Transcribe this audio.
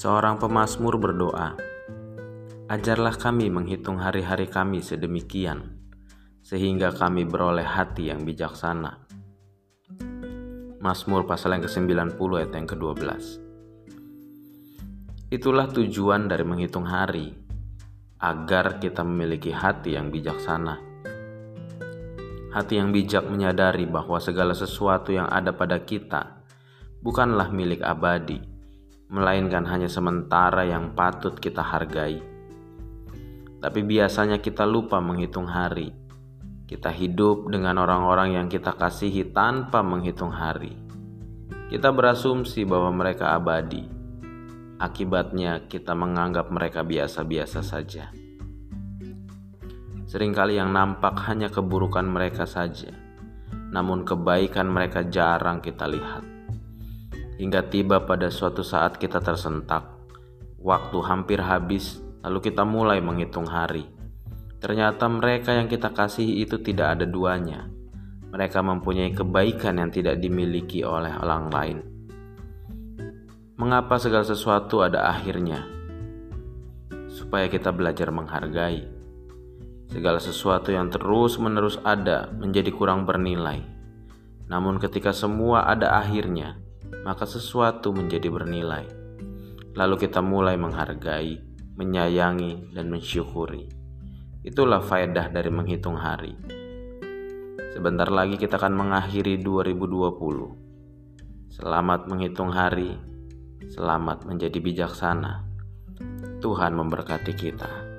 Seorang pemazmur berdoa, "Ajarlah kami menghitung hari-hari kami sedemikian, sehingga kami beroleh hati yang bijaksana." Mazmur pasal yang ke-90 ayat yang ke-12. Itulah tujuan dari menghitung hari, agar kita memiliki hati yang bijaksana. Hati yang bijak menyadari bahwa segala sesuatu yang ada pada kita bukanlah milik abadi, melainkan hanya sementara yang patut kita hargai. Tapi biasanya kita lupa menghitung hari. Kita hidup dengan orang-orang yang kita kasihi tanpa menghitung hari. Kita berasumsi bahwa mereka abadi. Akibatnya, kita menganggap mereka biasa-biasa saja. Seringkali yang nampak hanya keburukan mereka saja, namun kebaikan mereka jarang kita lihat. Hingga tiba pada suatu saat kita tersentak, waktu hampir habis, lalu kita mulai menghitung hari. Ternyata mereka yang kita kasihi itu tidak ada duanya. Mereka mempunyai kebaikan yang tidak dimiliki oleh orang lain. Mengapa segala sesuatu ada akhirnya? Supaya kita belajar menghargai Segala sesuatu yang terus-menerus ada menjadi kurang bernilai. Namun, ketika semua ada akhirnya, maka sesuatu menjadi bernilai. Lalu kita mulai menghargai, menyayangi, dan mensyukuri. Itulah faedah dari menghitung hari. Sebentar lagi kita akan mengakhiri 2020. Selamat menghitung hari, selamat menjadi bijaksana. Tuhan memberkati kita.